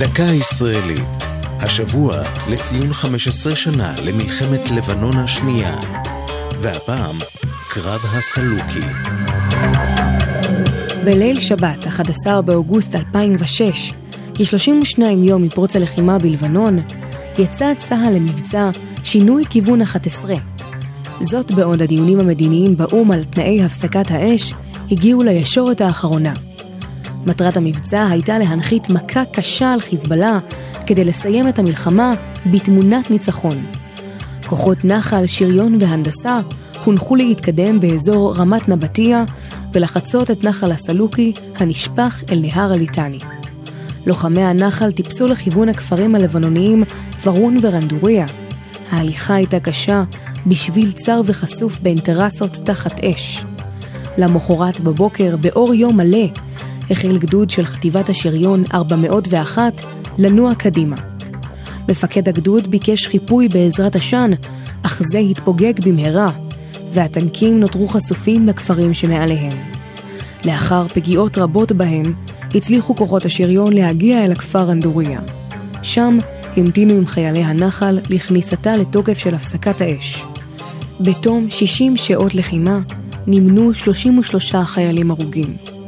דקה ישראלית. השבוע לציון 15 שנה למלחמת לבנון השנייה. והפעם, קרב הסלוקי. בליל שבת, 11 באוגוסט 2006, כ-32 יום מפרוץ הלחימה בלבנון, יצא צה"ל למבצע שינוי כיוון 11. זאת בעוד הדיונים המדיניים באו"ם על תנאי הפסקת האש הגיעו לישורת האחרונה. מטרת המבצע הייתה להנחית מכה קשה על חיזבאללה כדי לסיים את המלחמה בתמונת ניצחון. כוחות נחל, שריון והנדסה הונחו להתקדם באזור רמת נבטיה ולחצות את נחל הסלוקי הנשפך אל נהר הליטני. לוחמי הנחל טיפסו לכיוון הכפרים הלבנוניים ורון ורנדוריה. ההליכה הייתה קשה בשביל צר וחשוף בין טרסות תחת אש. למחרת בבוקר, באור יום מלא, החל גדוד של חטיבת השריון 401 לנוע קדימה. מפקד הגדוד ביקש חיפוי בעזרת עשן, אך זה התפוגג במהרה, והטנקים נותרו חשופים לכפרים שמעליהם. לאחר פגיעות רבות בהם, הצליחו כוחות השריון להגיע אל הכפר אנדוריה. שם המתינו עם חיילי הנחל לכניסתה לתוקף של הפסקת האש. בתום 60 שעות לחימה, נמנו 33 חיילים הרוגים.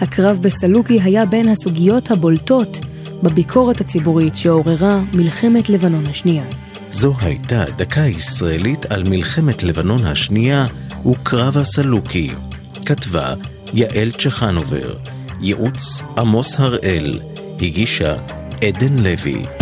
הקרב בסלוקי היה בין הסוגיות הבולטות בביקורת הציבורית שעוררה מלחמת לבנון השנייה. זו הייתה דקה ישראלית על מלחמת לבנון השנייה וקרב הסלוקי. כתבה יעל צ'חנובר, ייעוץ עמוס הראל, הגישה עדן לוי.